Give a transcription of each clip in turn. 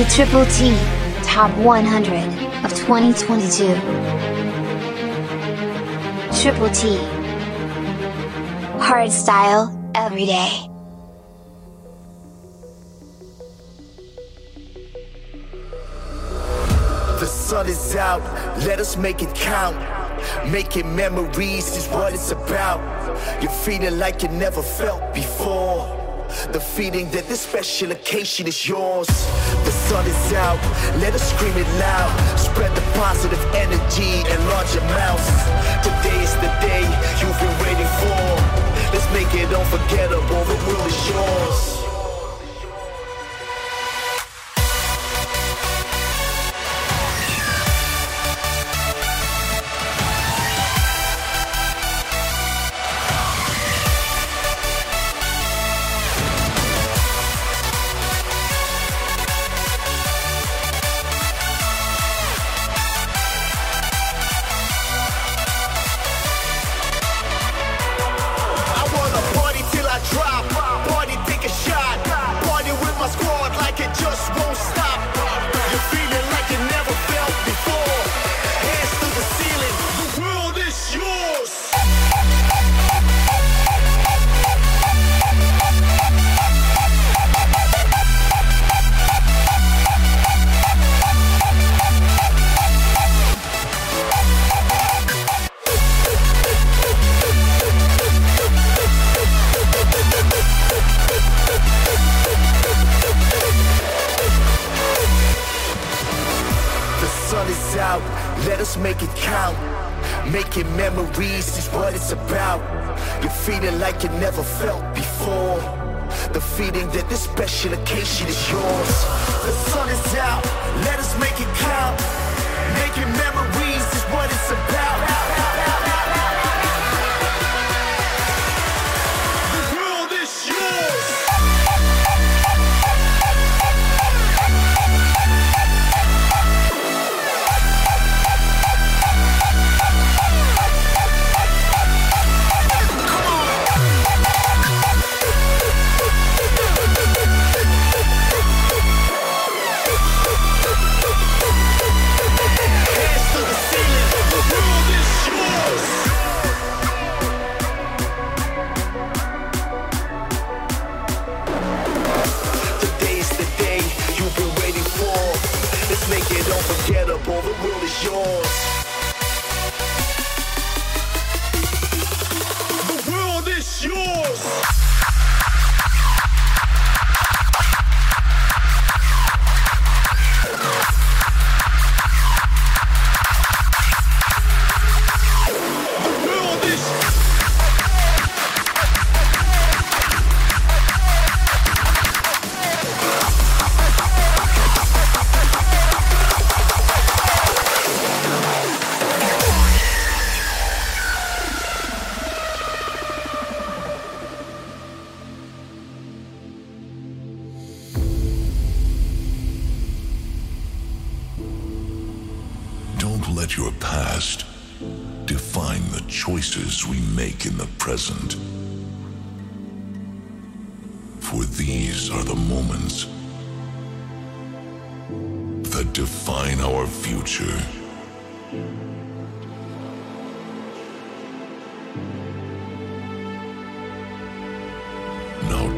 a Triple T Top 100 of 2022. Triple T Hard style, every day. The sun is out, let us make it count. Making memories is what it's about. You're feeling like you never felt before. The feeling that this special occasion is yours. Sun is out, let us scream it loud. Spread the positive energy in large amounts. Today is the day you've been waiting for. Let's make it unforgettable, the world is yours.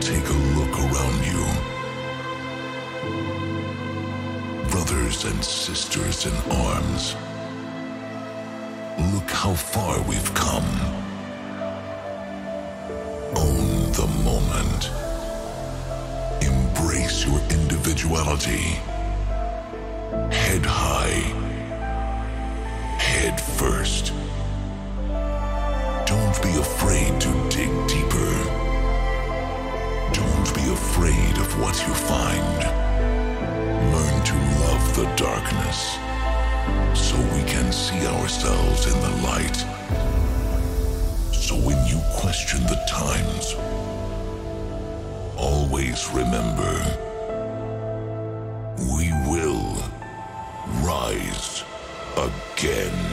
Take a look around you. Brothers and sisters in arms, look how far we've come. Own the moment. Embrace your individuality. Head high head first. Don't be afraid to dig deep afraid of what you find. Learn to love the darkness so we can see ourselves in the light. So when you question the times, always remember we will rise again.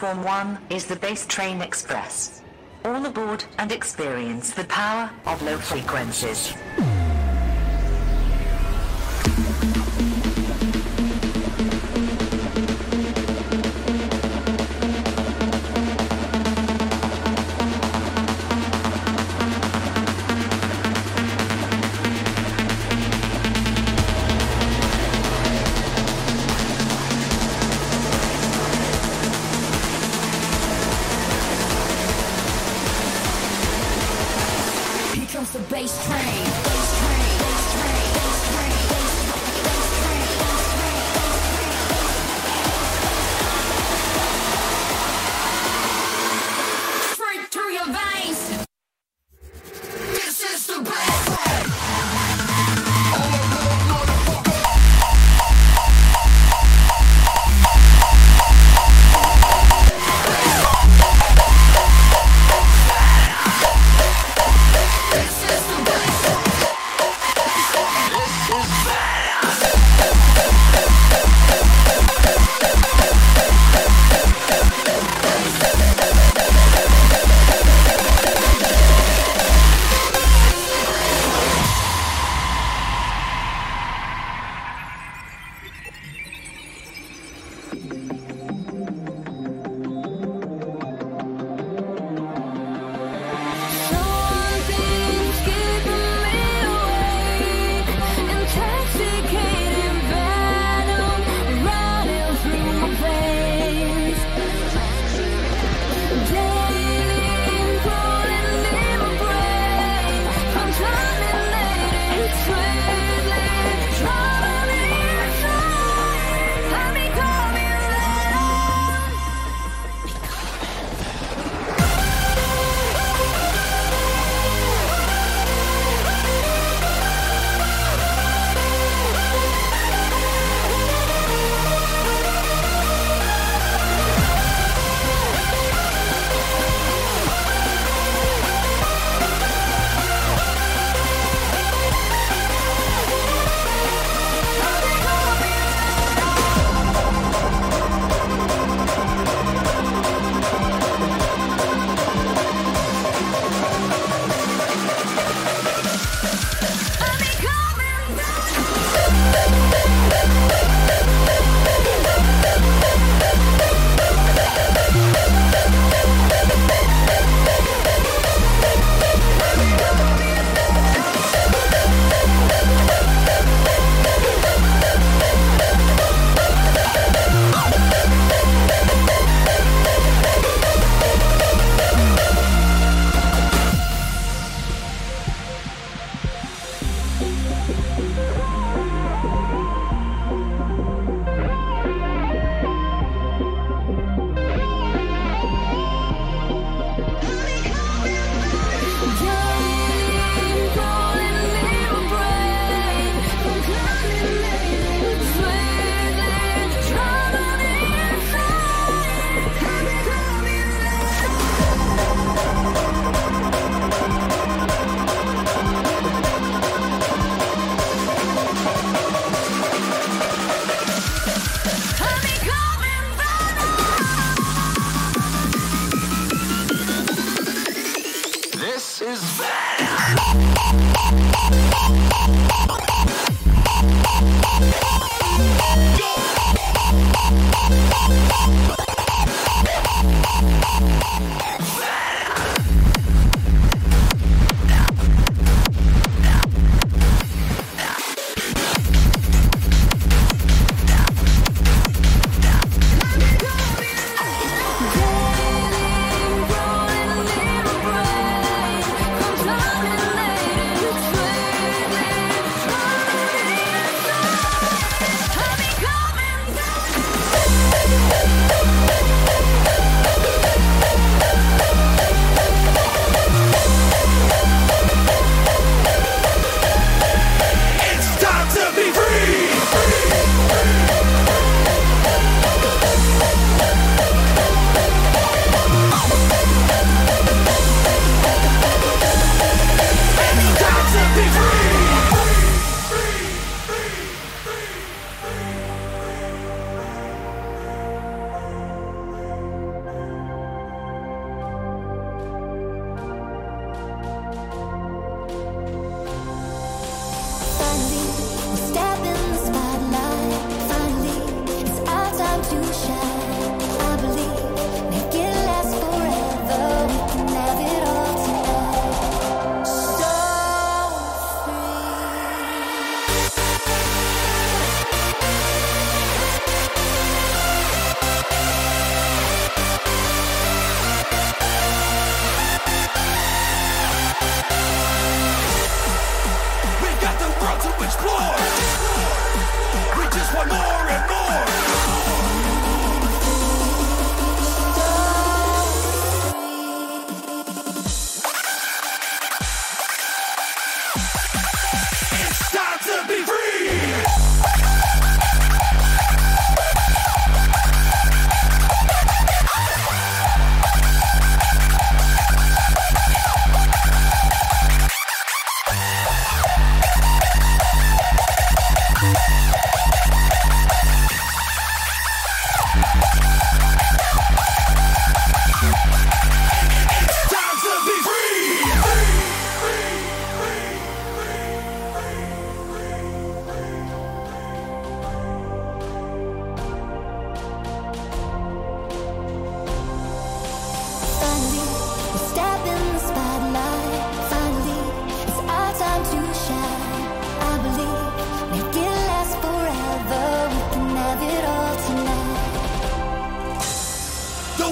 Platform 1 is the bass train express. All aboard and experience the power of low frequencies.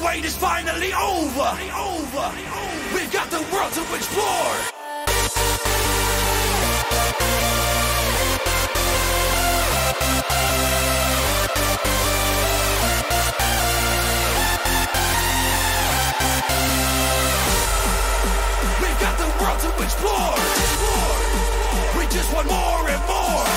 wait is finally over. over. We've got the world to explore. explore. We just want more and more.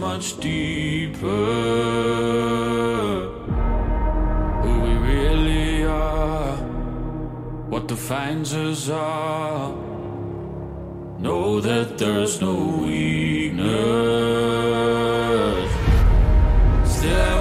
Much deeper. Who we really are, what defines us all. Know that there's no weakness. oversaturated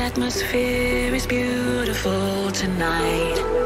atmosphere is beautiful tonight.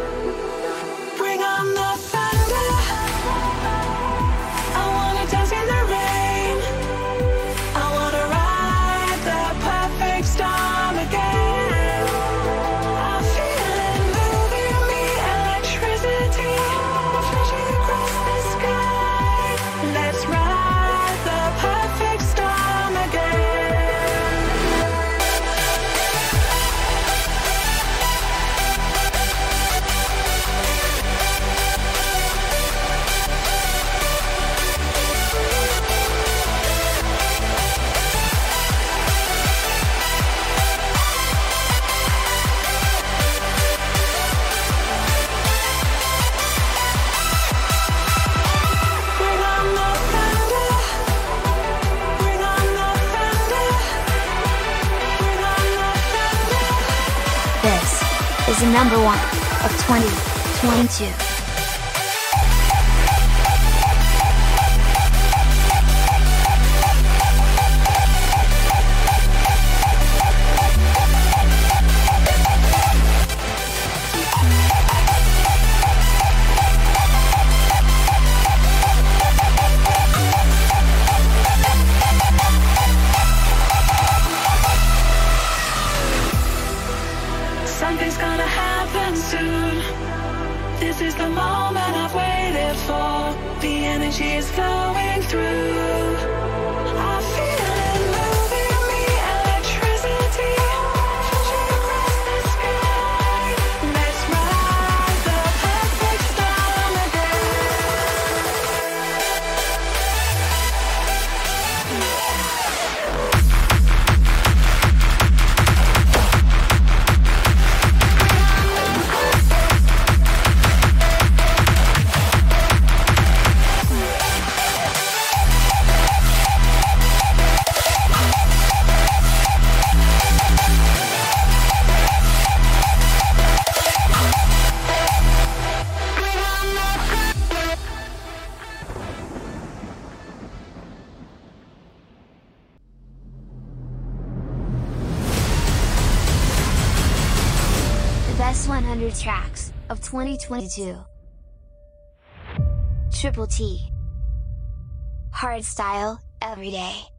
Best 2022. Triple T. Hardstyle, every day.